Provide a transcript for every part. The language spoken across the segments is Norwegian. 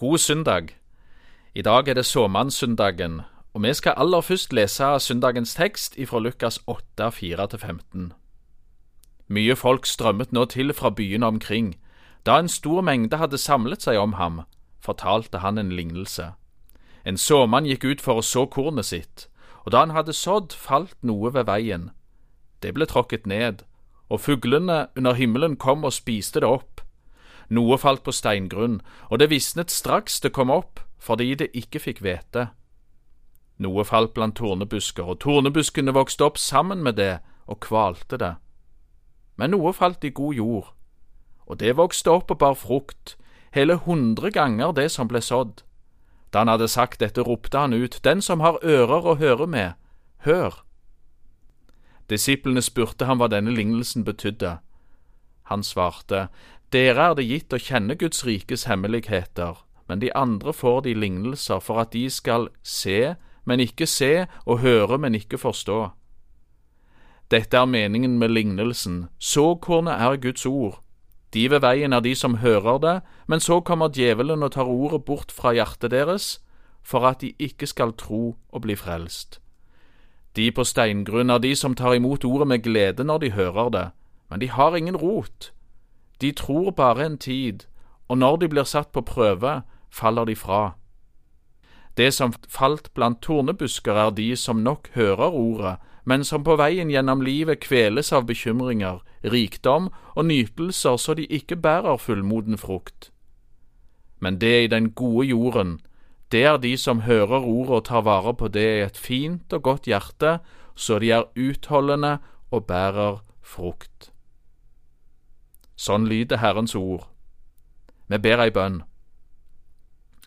God søndag. I dag er det såmannssøndagen, og vi skal aller først lese søndagens tekst ifra Lukas 8, 4-15. Mye folk strømmet nå til fra byene omkring. Da en stor mengde hadde samlet seg om ham, fortalte han en lignelse. En såmann gikk ut for å så kornet sitt, og da han hadde sådd, falt noe ved veien. Det ble tråkket ned, og fuglene under himmelen kom og spiste det opp. Noe falt på steingrunn, og det visnet straks det kom opp, fordi det ikke fikk hvete. Noe falt blant tornebusker, og tornebuskene vokste opp sammen med det og kvalte det. Men noe falt i god jord, og det vokste opp og bar frukt, hele hundre ganger det som ble sådd. Da han hadde sagt dette, ropte han ut, Den som har ører å høre med, hør. Disiplene spurte ham hva denne lignelsen betydde. Han svarte, dere er det gitt å kjenne Guds rikes hemmeligheter, men de andre får de lignelser for at de skal se, men ikke se, og høre, men ikke forstå. Dette er meningen med lignelsen, såkornet er Guds ord. De ved veien er de som hører det, men så kommer djevelen og tar ordet bort fra hjertet deres, for at de ikke skal tro og bli frelst. De på steingrunn er de som tar imot ordet med glede når de hører det, men de har ingen rot de tror bare en tid, og når de blir satt på prøve, faller de fra. Det som falt blant tornebusker, er de som nok hører ordet, men som på veien gjennom livet kveles av bekymringer, rikdom og nytelser så de ikke bærer fullmoden frukt. Men det i den gode jorden, det er de som hører ordet og tar vare på det i et fint og godt hjerte, så de er utholdende og bærer frukt. Sånn lyder Herrens ord. Vi ber ei bønn.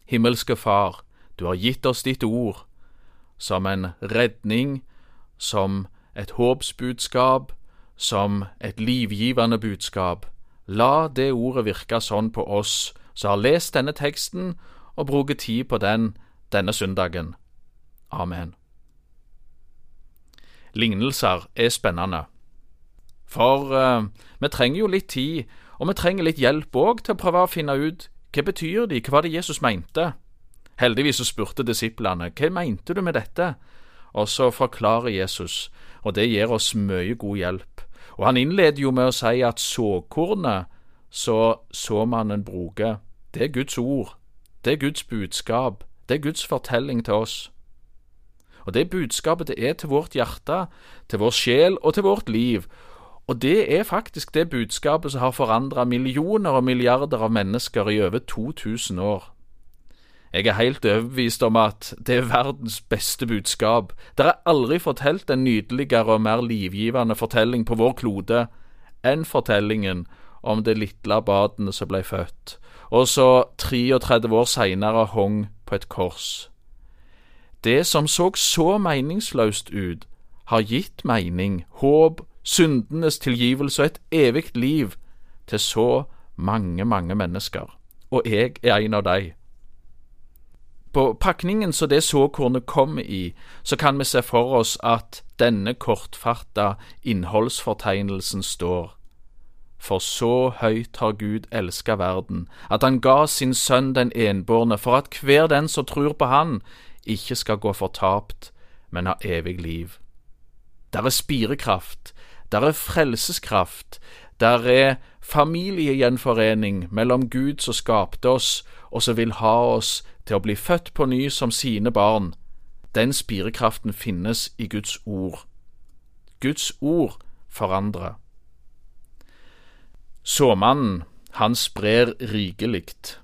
Himmelske Far, du har gitt oss ditt ord som en redning, som et håpsbudskap, som et livgivende budskap. La det ordet virke sånn på oss som har lest denne teksten og bruker tid på den denne søndagen. Amen. Lignelser er spennende. For uh, vi trenger jo litt tid, og vi trenger litt hjelp òg til å prøve å finne ut hva betyr de, hva var det Jesus mente? Heldigvis så spurte disiplene hva mente du med dette? Og så forklarer Jesus, og det gir oss mye god hjelp. Og han innleder jo med å si at såkornet så såmannen bruker, det er Guds ord, det er Guds budskap, det er Guds fortelling til oss. Og det budskapet det er til vårt hjerte, til vår sjel og til vårt liv, og det er faktisk det budskapet som har forandra millioner og milliarder av mennesker i over 2000 år. Jeg er helt overbevist om at det er verdens beste budskap. Det er aldri fortalt en nydeligere og mer livgivende fortelling på vår klode enn fortellingen om det lille barnet som ble født, og så 33 år seinere hong på et kors. Det som så så meningsløst ut, har gitt mening, håp syndenes tilgivelse og et evig liv til så mange, mange mennesker. Og jeg er en av de. På pakningen som det såkornet kom i, så kan vi se for oss at denne kortfatta innholdsfortegnelsen står. For så høyt har Gud elska verden, at han ga sin sønn den enbårne, for at hver den som tror på Han, ikke skal gå fortapt, men ha evig liv. Der er spirekraft, der er frelseskraft. Der er familiegjenforening mellom Gud som skapte oss, og som vil ha oss til å bli født på ny som sine barn. Den spirekraften finnes i Guds ord. Guds ord forandrer. Såmannen, han sprer rikelig.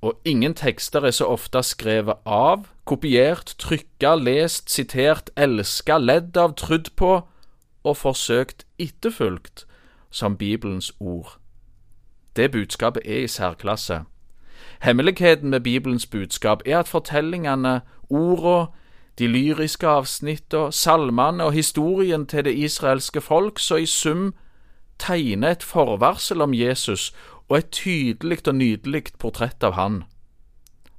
Og ingen tekster er så ofte skrevet av, kopiert, trykka, lest, sitert, elska, ledd av, trudd på og forsøkt etterfulgt som Bibelens ord. Det budskapet er i særklasse. Hemmeligheten med Bibelens budskap er at fortellingene, ordene, de lyriske avsnittene, salmene og historien til det israelske folk så i sum tegner et forvarsel om Jesus og et tydelig og nydelig portrett av han.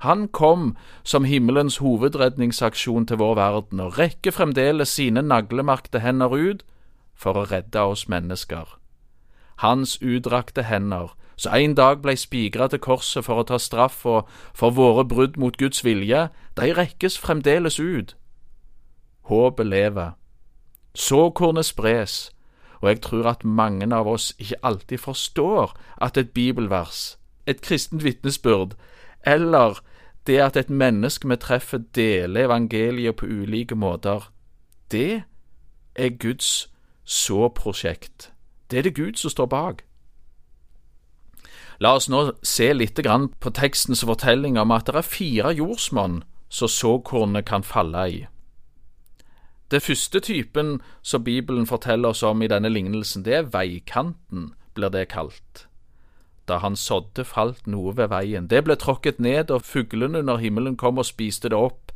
Han kom som himmelens hovedredningsaksjon til vår verden og rekker fremdeles sine naglemarkte hender ut for å redde oss mennesker. Hans utdrakte hender som en dag blei spigra til korset for å ta straff for våre brudd mot Guds vilje, de rekkes fremdeles ut. Håpet lever. Såkornet spres, og jeg tror at mange av oss ikke alltid forstår at et bibelvers, et kristent vitnesbyrd, eller det at et menneske vi treffer, deler evangeliet på ulike måter, det er Guds så-prosjekt. Det er det Gud som står bak. La oss nå se litt på tekstens fortelling om at det er fire jordsmonn som såkornet kan falle i. Det første typen som Bibelen forteller oss om i denne lignelsen, det er veikanten, blir det kalt. Da han sådde, falt noe ved veien. Det ble tråkket ned, og fuglene under himmelen kom og spiste det opp.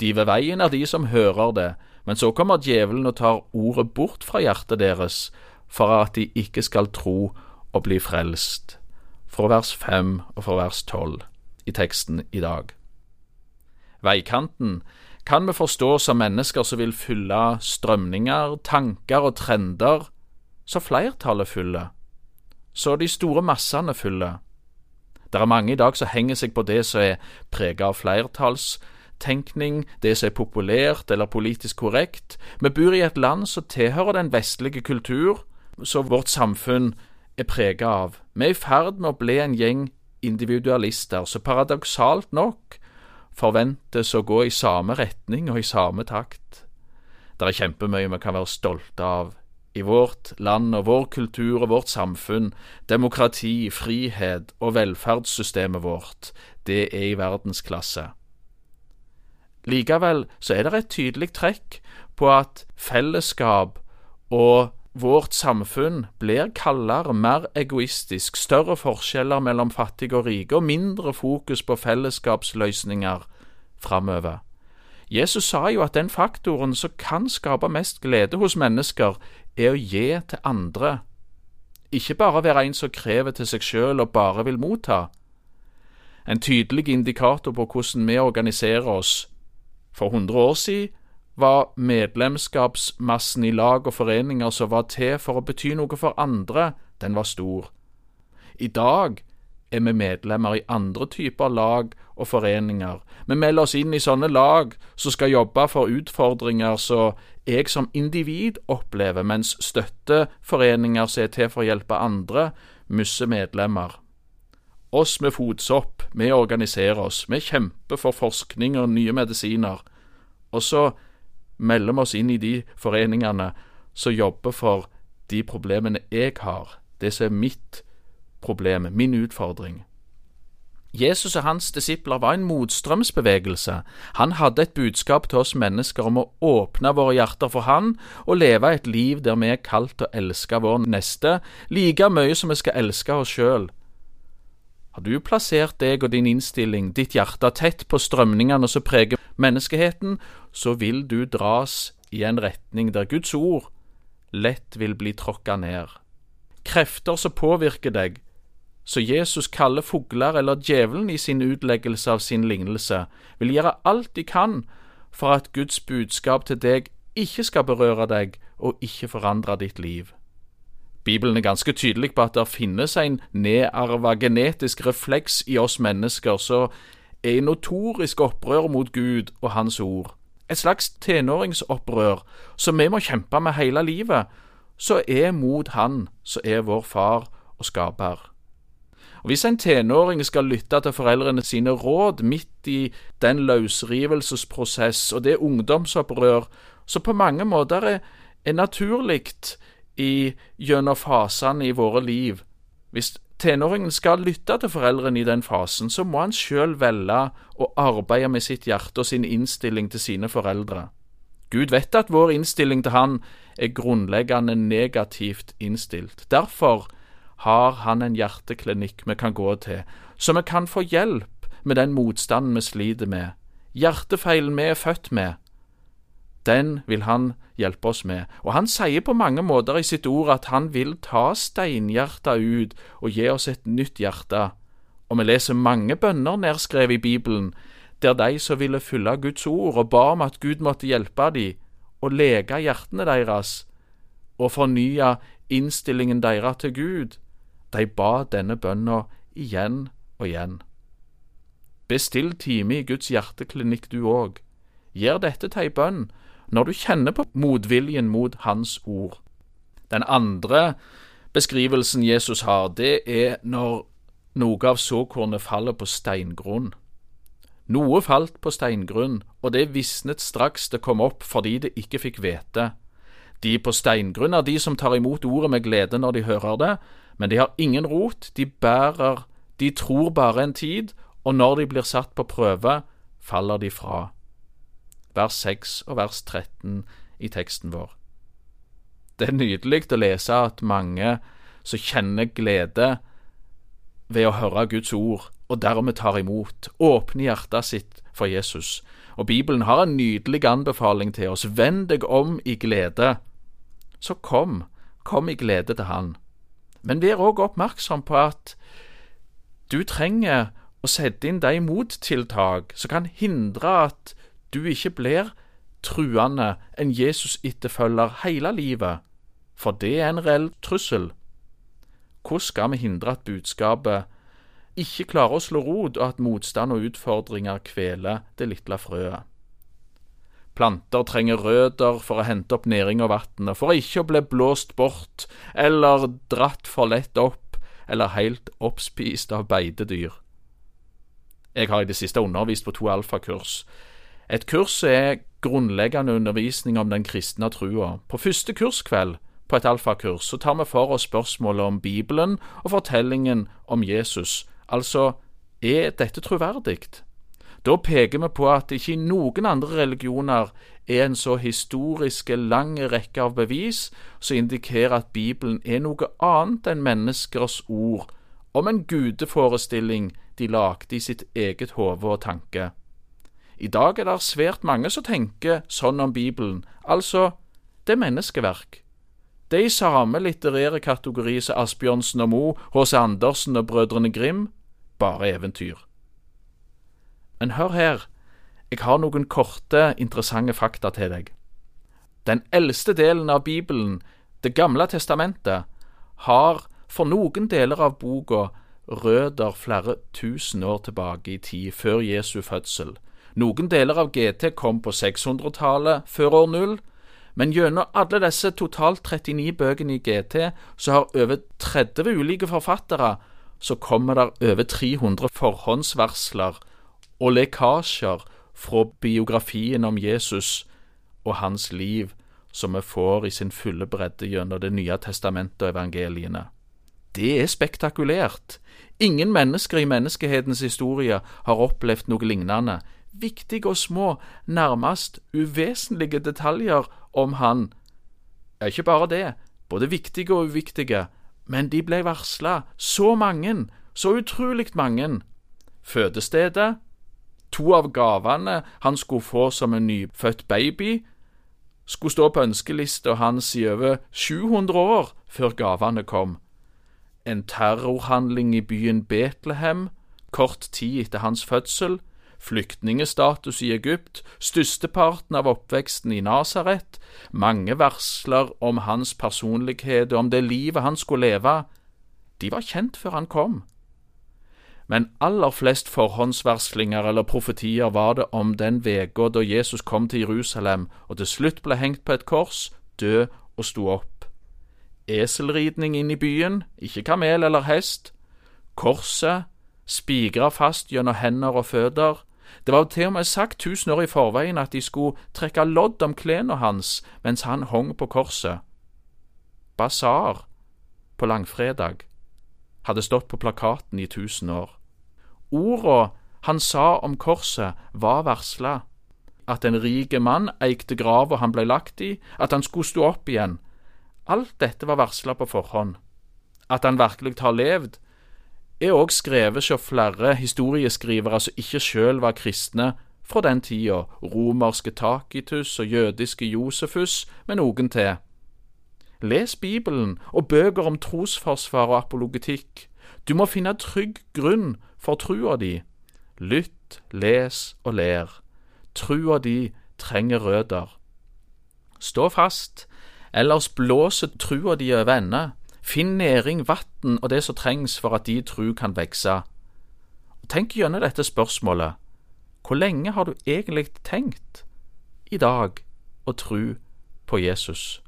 De ved veien er de som hører det, men så kommer djevelen og tar ordet bort fra hjertet deres, for at de ikke skal tro og bli frelst. Fra vers fem og fra vers tolv i teksten i dag. Veikanten kan vi forstå som mennesker som vil fylle strømninger, tanker og trender så flertallet fyller, så de store massene fyller. Det er mange i dag som henger seg på det som er preget av flertallstenkning, det som er populært eller politisk korrekt. Vi bor i et land som tilhører den vestlige kultur, som vårt samfunn er preget av. Vi er i ferd med å bli en gjeng individualister, som paradoksalt nok forventes å gå i samme retning og i samme takt. Det er kjempemye vi kan være stolte av i vårt land og vår kultur og vårt samfunn. Demokrati, frihet og velferdssystemet vårt, det er i verdensklasse. Likevel så er det et tydelig trekk på at fellesskap og Vårt samfunn blir kaldere, mer egoistisk, større forskjeller mellom fattige og rike og mindre fokus på fellesskapsløsninger framover. Jesus sa jo at den faktoren som kan skape mest glede hos mennesker, er å gi til andre, ikke bare være en som krever til seg sjøl og bare vil motta. En tydelig indikator på hvordan vi organiserer oss. For hundre år siden var medlemskapsmassen i lag og foreninger som var til for å bety noe for andre, den var stor. I dag er vi medlemmer i andre typer lag og foreninger. Vi melder oss inn i sånne lag som skal jobbe for utfordringer som jeg som individ opplever, mens støtteforeninger som er til for å hjelpe andre, mister medlemmer. Oss med fotsopp, vi organiserer oss, vi kjemper for forskning og nye medisiner. Og så melder vi oss inn i de foreningene som jobber for de problemene jeg har, det som er mitt problem, min utfordring. Jesus og hans disipler var en motstrømsbevegelse. Han hadde et budskap til oss mennesker om å åpne våre hjerter for Han og leve et liv der vi er kalt til å elske vår neste like mye som vi skal elske oss sjøl. Har du plassert deg og din innstilling, ditt hjerte, tett på strømningene som preger menneskeheten, så vil du dras i en retning der Guds ord lett vil bli tråkka ned. Krefter som påvirker deg, så Jesus kaller fugler eller djevelen i sin utleggelse av sin lignelse, vil gjøre alt de kan for at Guds budskap til deg ikke skal berøre deg og ikke forandre ditt liv. Bibelen er ganske tydelig på at det finnes en nedarva genetisk refleks i oss mennesker som er i notorisk opprør mot Gud og Hans ord. Et slags tenåringsopprør som vi må kjempe med hele livet, så er mot Han som er vår far og skaper. Og Hvis en tenåring skal lytte til foreldrene sine råd midt i den løsrivelsesprosess og det ungdomsopprør som på mange måter er, er naturlig i, gjennom fasene i våre liv. Hvis tenåringen skal lytte til foreldrene i den fasen, så må han sjøl velge å arbeide med sitt hjerte og sin innstilling til sine foreldre. Gud vet at vår innstilling til Han er grunnleggende negativt innstilt. Derfor har Han en hjerteklinikk vi kan gå til, så vi kan få hjelp med den motstanden vi sliter med, hjertefeilen vi er født med, den vil han hjelpe oss med. Og han sier på mange måter i sitt ord at han vil ta steinhjertet ut og gi oss et nytt hjerte. Og vi leser mange bønner nedskrevet i Bibelen, der de som ville følge Guds ord og ba om at Gud måtte hjelpe dem og lege hjertene deres og fornye innstillingen deres til Gud, De ba denne bønna igjen og igjen. Bestill time i Guds hjerteklinikk du òg. Gjør dette til ei bønn når du kjenner på motviljen mot Hans ord. Den andre beskrivelsen Jesus har, det er når noe av såkornet faller på steingrunn. Noe falt på steingrunn, og det visnet straks det kom opp fordi det ikke fikk hvete. De på steingrunn er de som tar imot ordet med glede når de hører det, men de har ingen rot, de bærer, de tror bare en tid, og når de blir satt på prøve, faller de fra. Vers 6 og vers 13 i teksten vår. Det er nydelig å lese at mange som kjenner glede ved å høre Guds ord, og dermed tar imot, åpner hjertet sitt for Jesus. Og Bibelen har en nydelig anbefaling til oss. Vend deg om i glede. Så kom, kom i glede til Han. Men vær òg oppmerksom på at du trenger å sette inn de mottiltak som kan hindre at du ikke blir truende en Jesus-etterfølger hele livet, for det er en reell trussel. Hvordan skal vi hindre at budskapet ikke klarer å slå rot, og at motstand og utfordringer kveler det lille frøet? Planter trenger røtter for å hente opp næring og vann, for ikke å bli blåst bort eller dratt for lett opp eller helt oppspist av beitedyr. Jeg har i det siste undervist på to alfakurs. Et kurs er grunnleggende undervisning om den kristne trua. På første kurskveld på et alfakurs så tar vi for oss spørsmålet om Bibelen og fortellingen om Jesus, altså er dette troverdig? Da peker vi på at ikke i noen andre religioner er en så historiske lang rekke av bevis som indikerer at Bibelen er noe annet enn menneskers ord om en gudeforestilling de lagde i sitt eget hode og tanke. I dag er det svært mange som tenker sånn om Bibelen, altså det er menneskeverk. Det er i samme litterære kategori som Asbjørnsen og Moe, H.C. Andersen og Brødrene Grim, bare eventyr. Men hør her, jeg har noen korte, interessante fakta til deg. Den eldste delen av Bibelen, Det gamle testamentet, har for noen deler av boka røder flere tusen år tilbake i tid, før Jesu fødsel. Noen deler av GT kom på 600-tallet, før år null, men gjennom alle disse totalt 39 bøkene i GT, så har over 30 ulike forfattere, så kommer der over 300 forhåndsvarsler og lekkasjer fra biografien om Jesus og hans liv, som vi får i sin fulle bredde gjennom Det nye testamentet og evangeliene. Det er spektakulært. Ingen mennesker i menneskehetens historie har opplevd noe lignende. Viktige og små, nærmest uvesentlige detaljer om han. Ja, ikke bare det, både viktige og uviktige, men de ble varsla, så mange, så utrolig mange. Fødestedet, to av gavene han skulle få som en nyfødt baby, skulle stå på ønskelista hans i over 700 år før gavene kom en terrorhandling i byen Betlehem kort tid etter hans fødsel, flyktningestatus i Egypt, størsteparten av oppveksten i Nasaret, mange varsler om hans personlighet og om det livet han skulle leve, de var kjent før han kom. Men aller flest forhåndsvarslinger eller profetier var det om den uka da Jesus kom til Jerusalem og til slutt ble hengt på et kors, død og sto opp eselridning inn i byen, ikke kamel eller hest, korset, spigra fast gjennom hender og føtter. Det var til og med sagt tusen år i forveien at de skulle trekke lodd om klærne hans mens han hong på korset. Basar på langfredag hadde stått på plakaten i tusen år. Orda han sa om korset, var varsla. At en rik mann eikte grava han blei lagt i, at han skulle stå opp igjen, Alt dette var varsla på forhånd. At han virkelig har levd, er òg skrevet hos flere historieskrivere som ikke sjøl var kristne fra den tida, romerske Takitus og jødiske Josefus, med noen til. Les Bibelen og bøker om trosforsvar og apologetikk. Du må finne trygg grunn for trua di. Lytt, les og ler. Trua di trenger røtter. Stå fast, Ellers blåser trua di over ende. Finn næring, vann og det som trengs for at de tru kan vokse. Tenk gjennom dette spørsmålet. Hvor lenge har du egentlig tenkt i dag å tru på Jesus?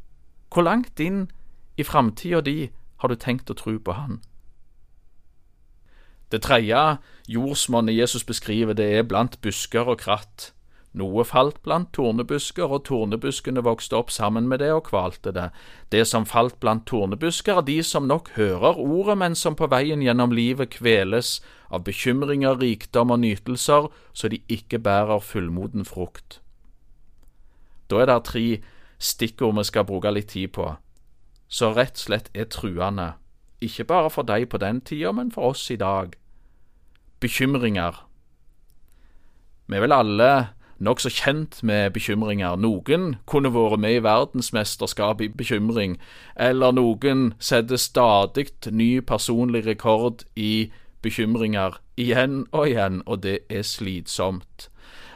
Hvor langt inn i framtida di har du tenkt å tru på Han? Det tredje jordsmonnet Jesus beskriver, det er blant busker og kratt. Noe falt blant tornebusker, og tornebuskene vokste opp sammen med det og kvalte det. Det som falt blant tornebusker, er de som nok hører ordet, men som på veien gjennom livet kveles av bekymringer, rikdom og nytelser, så de ikke bærer fullmoden frukt. Da er det tre stikkord vi skal bruke litt tid på, så rett og slett er truende, ikke bare for deg på den tida, men for oss i dag. Bekymringer. Vi vil alle nokså kjent med bekymringer. Noen kunne vært med i verdensmesterskap i bekymring, eller noen setter stadig ny personlig rekord i bekymringer igjen og igjen, og det er slitsomt.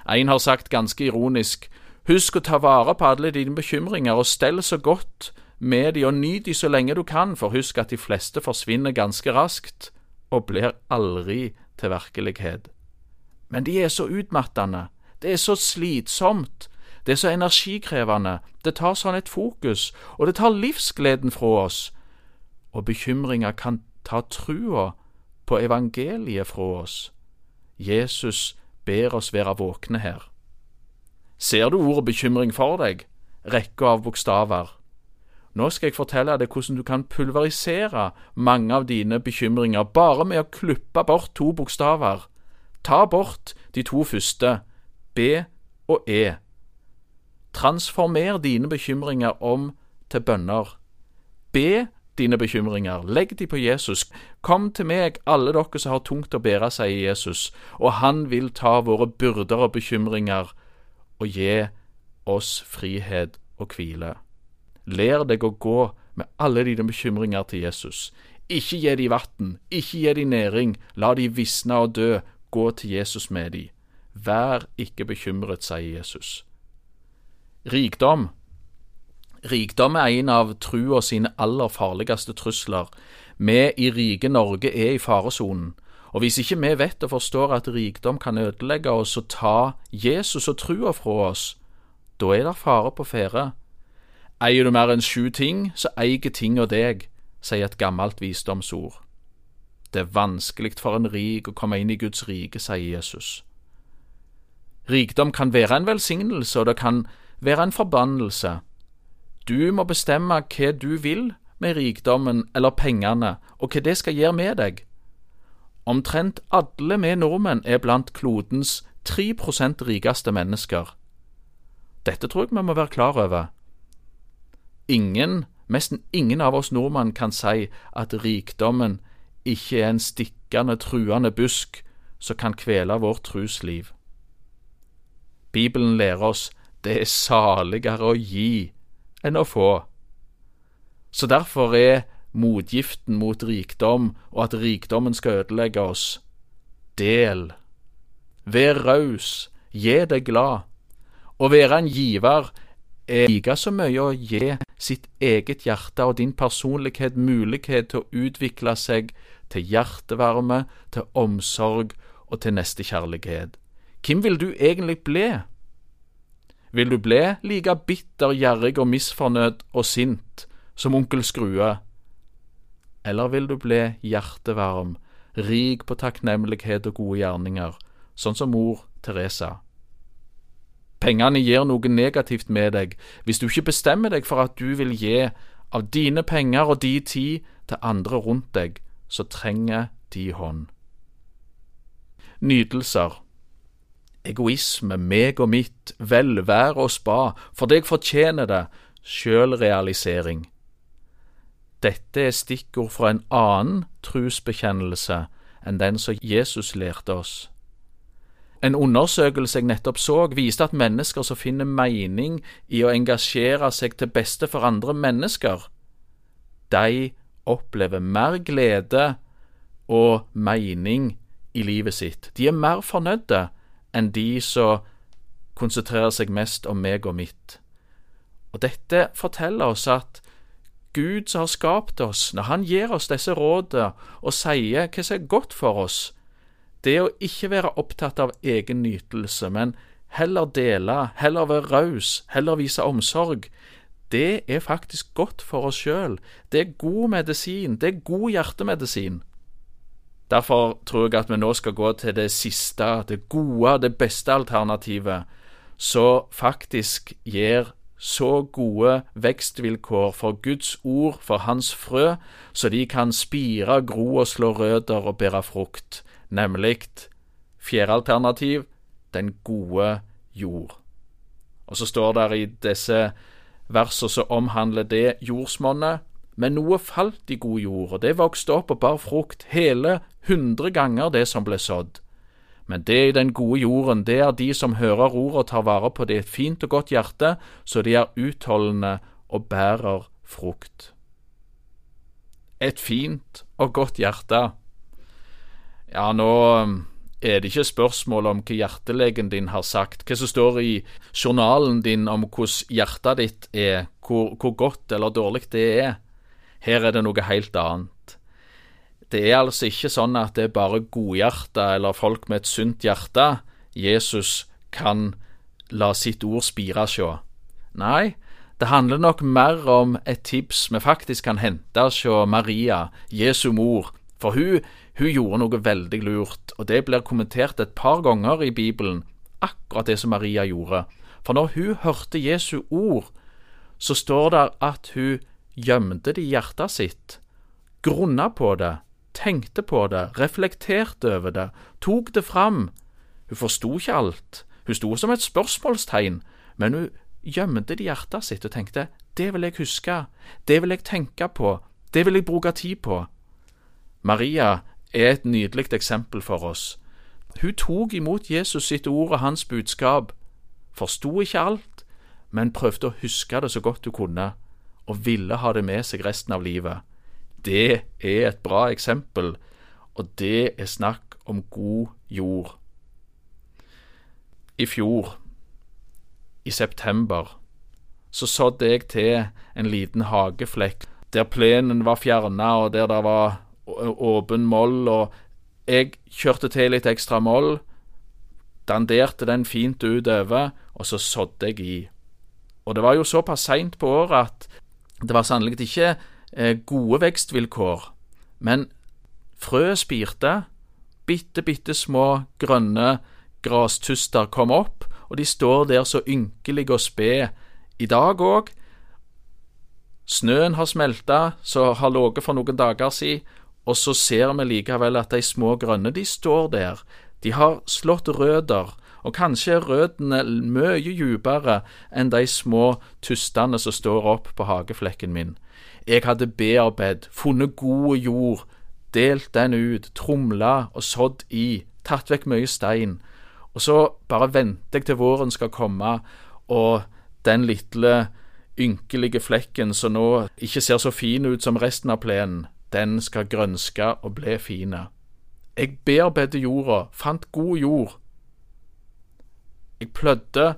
En har sagt ganske ironisk Husk å ta vare på alle dine bekymringer, og stell så godt med de og nyt de så lenge du kan, for husk at de fleste forsvinner ganske raskt og blir aldri til virkelighet. Men de er så utmattende, det er så slitsomt. Det er så energikrevende. Det tar sånn et fokus, og det tar livsgleden fra oss. Og bekymringer kan ta trua på evangeliet fra oss. Jesus ber oss være våkne her. Ser du ordet bekymring for deg? Rekka av bokstaver. Nå skal jeg fortelle deg hvordan du kan pulverisere mange av dine bekymringer bare med å klippe bort to bokstaver. Ta bort de to første B og E. Transformer dine bekymringer om til bønner. Be dine bekymringer, legg de på Jesus. Kom til meg, alle dere som har tungt å bære, sier Jesus, og han vil ta våre byrder og bekymringer og gi oss frihet og hvile. Lær deg å gå med alle dine bekymringer til Jesus. Ikke gi de vann, ikke gi de næring, la de visne og dø, gå til Jesus med de. Vær ikke bekymret, sier Jesus. Rikdom Rikdom er en av trua sine aller farligste trusler. Vi i rike Norge er i faresonen, og hvis ikke vi vet og forstår at rikdom kan ødelegge oss og ta Jesus og trua fra oss, da er det fare på ferde. Eier du mer enn sju ting, så eier tinga deg, sier et gammelt visdomsord. Det er vanskelig for en rik å komme inn i Guds rike, sier Jesus. Rikdom kan være en velsignelse, og det kan være en forbannelse. Du må bestemme hva du vil med rikdommen eller pengene, og hva det skal gjøre med deg. Omtrent alle vi nordmenn er blant klodens 3% rikeste mennesker. Dette tror jeg vi må være klar over. Ingen, nesten ingen av oss nordmenn kan si at rikdommen ikke er en stikkende, truende busk som kan kvele vårt trusliv. Bibelen lærer oss det er saligere å gi enn å få. Så derfor er motgiften mot rikdom og at rikdommen skal ødelegge oss, del. Vær raus, gi deg glad. Å være en giver er like så mye å gi sitt eget hjerte og din personlighet mulighet til å utvikle seg til hjertevarme, til omsorg og til nestekjærlighet. Hvem vil du egentlig bli? Vil du bli like bitter, gjerrig og misfornøyd og sint som onkel Skrue? Eller vil du bli hjertevarm, rik på takknemlighet og gode gjerninger, sånn som mor Teresa? Pengene gir noe negativt med deg hvis du ikke bestemmer deg for at du vil gi av dine penger og de tid til andre rundt deg som trenger de hånd. Nytelser Egoisme, meg og mitt, velvære og spa, for deg fortjener det, sjølrealisering. Dette er stikkord fra en annen trosbekjennelse enn den som Jesus lærte oss. En undersøkelse jeg nettopp så, viste at mennesker som finner mening i å engasjere seg til beste for andre mennesker, de opplever mer glede og mening i livet sitt. De er mer fornøyde enn de som konsentrerer seg mest om meg og mitt. Og dette forteller oss at Gud som har skapt oss, når Han gir oss disse rådene og sier hva som er godt for oss, det å ikke være opptatt av egen nytelse, men heller dele, heller være raus, heller vise omsorg, det er faktisk godt for oss sjøl. Det er god medisin, det er god hjertemedisin. Derfor tror jeg at vi nå skal gå til det siste, det gode, det beste alternativet, som faktisk gir så gode vekstvilkår for Guds ord, for Hans frø, så de kan spire, gro og slå røtter og bære frukt, nemlig fjerde alternativ den gode jord. Og så står det i disse versene som omhandler det jordsmonnet, men noe falt i god jord, og det vokste opp og bar frukt, hele hundre ganger det som ble sådd. Men det i den gode jorden, det er de som hører ordet og tar vare på det et fint og godt hjerte, så de er utholdende og bærer frukt. Et fint og godt hjerte. Ja, nå er det ikke spørsmål om hva hjertelegen din har sagt, hva som står i journalen din om hvordan hjertet ditt er, hvor, hvor godt eller dårlig det er. Her er det noe helt annet. Det er altså ikke sånn at det er bare godhjerta eller folk med et sunt hjerte Jesus kan la sitt ord spire sjå. Nei, det handler nok mer om et tips vi faktisk kan hente sjå Maria, Jesu mor, for hun, hun gjorde noe veldig lurt, og det blir kommentert et par ganger i Bibelen, akkurat det som Maria gjorde. For når hun hørte Jesu ord, så står det at hun gjemte det i hjertet sitt, grunna på det, tenkte på det, reflekterte over det, tok det fram. Hun forsto ikke alt, hun sto som et spørsmålstegn, men hun gjemte det i hjertet sitt og tenkte det vil jeg huske, det vil jeg tenke på, det vil jeg bruke tid på. Maria er et nydelig eksempel for oss. Hun tok imot Jesus sitt ord og hans budskap, forsto ikke alt, men prøvde å huske det så godt hun kunne, og ville ha det med seg resten av livet. Det er et bra eksempel, og det er snakk om god jord. I fjor, i september, så sådde jeg til en liten hageflekk der plenen var fjerna, og der det var åpen moll, og jeg kjørte til litt ekstra moll, danderte den fint utover, og så sådde jeg i. Og det var jo såpass seint på året at det var sannelig ikke eh, gode vekstvilkår, men frøet spirte, bitte, bitte små grønne grastuster kom opp, og de står der så ynkelige og spede i dag òg. Snøen har smelta, så har ligget for noen dager siden, og så ser vi likevel at de små grønne, de står der. De har slått røtter, og kanskje er røttene mye dypere enn de små tustene som står opp på hageflekken min. Jeg hadde bearbeid, funnet god jord, delt den ut, tromla og sådd i, tatt vekk mye stein. Og så bare venter jeg til våren skal komme, og den lille ynkelige flekken som nå ikke ser så fin ut som resten av plenen, den skal grønske og bli fine. Jeg bearbeidet jorda, fant god jord. Jeg plødde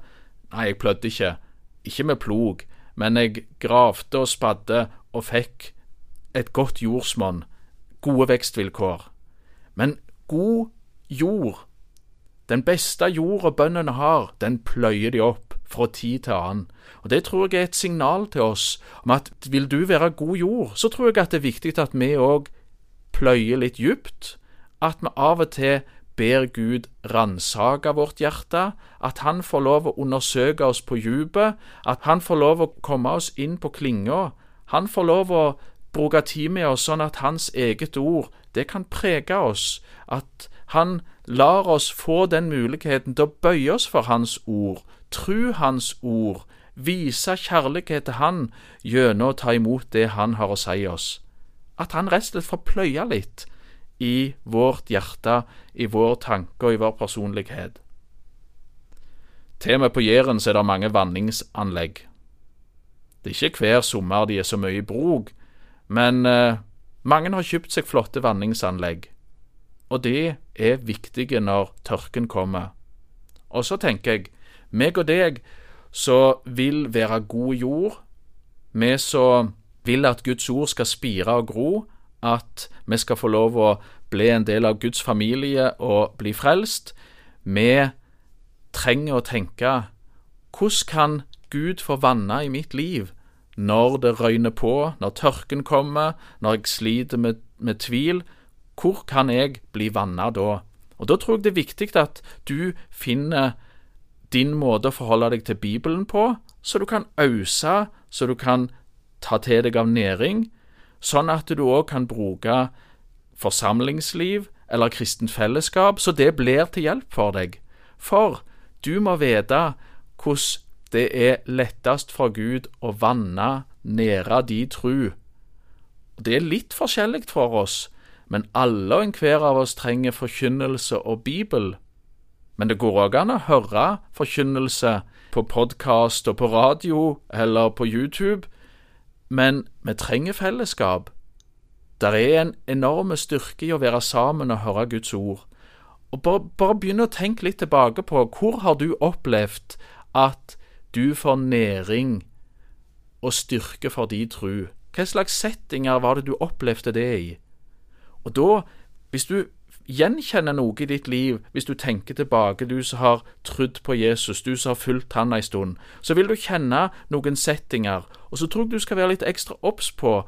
Nei, jeg plødde ikke. Ikke med plog, men jeg gravde og spadde og fikk et godt jordsmonn, gode vekstvilkår. Men god jord, den beste jorda bøndene har, den pløyer de opp fra tid til annen. Og Det tror jeg er et signal til oss om at vil du være god jord, så tror jeg at det er viktig at vi òg pløyer litt djupt. At vi av og til ber Gud ransake vårt hjerte, at Han får lov å undersøke oss på dypet, at Han får lov å komme oss inn på klinga. Han får lov å bruke tid med oss sånn at Hans eget ord, det kan prege oss, at Han lar oss få den muligheten til å bøye oss for Hans ord, tru Hans ord, vise kjærlighet til Han gjennom å ta imot det Han har å si oss. At Han rett og slett får pløye litt i vårt hjerte, i vår tanke og i vår personlighet. Til og med på Jæren er det mange vanningsanlegg. Det er ikke hver sommer de er så mye i bruk, men eh, mange har kjøpt seg flotte vanningsanlegg, og det er viktige når tørken kommer. Og så tenker jeg, meg og deg som vil være god jord, vi som vil at Guds ord skal spire og gro, at vi skal få lov å bli en del av Guds familie og bli frelst. Vi trenger å tenke hvordan kan Gud få vanne i mitt liv når det røyner på, når tørken kommer, når jeg sliter med, med tvil? Hvor kan jeg bli vanna da? Og Da tror jeg det er viktig at du finner din måte å forholde deg til Bibelen på, så du kan ause, så du kan ta til deg av næring, sånn at du òg kan bruke forsamlingsliv eller kristent fellesskap, så det blir til hjelp for deg. For du må vite hvordan det er lettest for Gud å vanne, nære de tru. Det er litt forskjellig for oss, men alle og enhver av oss trenger forkynnelse og Bibel. Men det går òg an å høre forkynnelse på podkast og på radio eller på YouTube, men vi trenger fellesskap. Der er en enorm styrke i å være sammen og høre Guds ord. Og bare, bare begynn å tenke litt tilbake på hvor har du opplevd at du får næring og styrke for din tru? Hva slags settinger var det du opplevde det i? Og da, hvis du gjenkjenner noe i ditt liv, hvis du tenker tilbake, du som har trodd på Jesus, du som har fulgt han ei stund, så vil du kjenne noen settinger, og så tror jeg du skal være litt ekstra obs på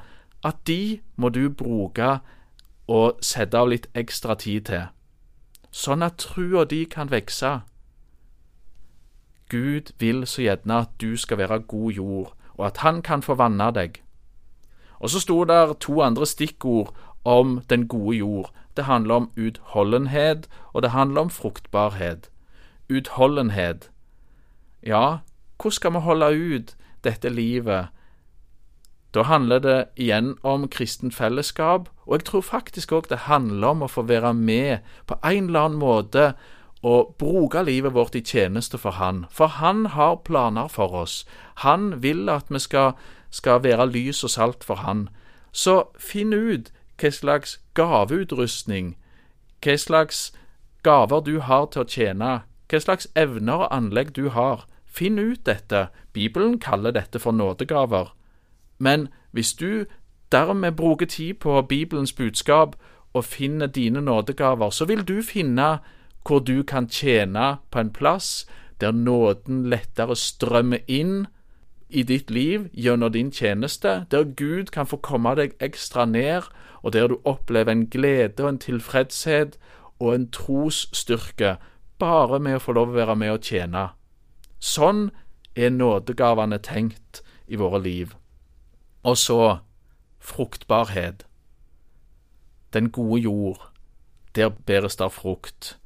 at de må du bruke og sette av litt ekstra tid til, sånn at trua di kan vokse. Gud vil så gjerne at du skal være god jord, og at han kan få vanne deg. Og så sto der to andre stikkord om den gode jord. Det handler om utholdenhet, og det handler om fruktbarhet. Utholdenhet. Ja, hvordan skal vi holde ut dette livet? Da handler det igjen om kristent fellesskap, og jeg tror faktisk òg det handler om å få være med på en eller annen måte og bruke livet vårt i tjeneste for Han. For Han har planer for oss. Han vil at vi skal, skal være lys og salt for Han. Så finn ut hva slags gaveutrustning, hva slags gaver du har til å tjene, hva slags evner og anlegg du har. Finn ut dette. Bibelen kaller dette for nådegaver. Men hvis du dermed bruker tid på Bibelens budskap og finner dine nådegaver, så vil du finne hvor du kan tjene på en plass der nåden lettere strømmer inn i ditt liv gjennom din tjeneste, der Gud kan få komme deg ekstra ned, og der du opplever en glede og en tilfredshet og en trosstyrke bare med å få lov å være med og tjene. Sånn er nådegavene tenkt i våre liv. Og så fruktbarhet. Den gode jord, der bæres der frukt.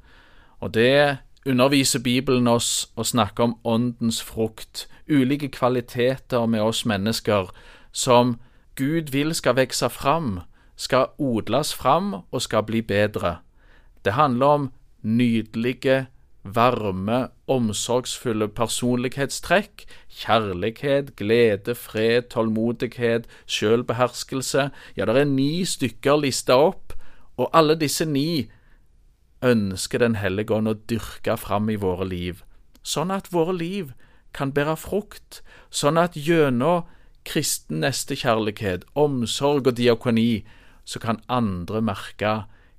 Og det underviser Bibelen oss å snakke om åndens frukt, ulike kvaliteter med oss mennesker som Gud vil skal vokse fram, skal odles fram og skal bli bedre. Det handler om nydelige, varme, omsorgsfulle personlighetstrekk, kjærlighet, glede, fred, tålmodighet, selvbeherskelse. Ja, det er ni stykker lista opp, og alle disse ni ønsker Den hellige ånd å dyrke fram i våre liv, sånn at våre liv kan bære frukt, sånn at gjennom kristen nestekjærlighet, omsorg og diakoni, så kan andre merke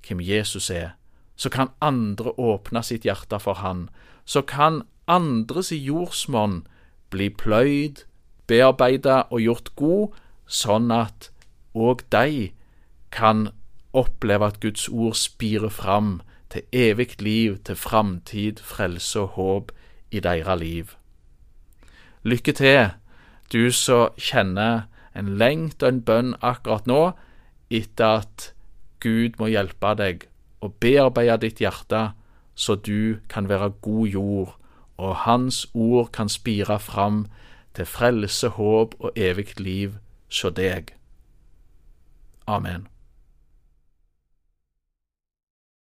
hvem Jesus er. Så kan andre åpne sitt hjerte for Han. Så kan andres jordsmonn bli pløyd, bearbeida og gjort god, sånn at òg de kan oppleve at Guds ord spirer fram til evig liv, til framtid, frelse og håp i deres liv. Lykke til, du som kjenner en lengt og en bønn akkurat nå etter at Gud må hjelpe deg og bearbeide ditt hjerte, så du kan være god jord, og Hans ord kan spire fram til frelse, håp og evig liv hos deg. Amen.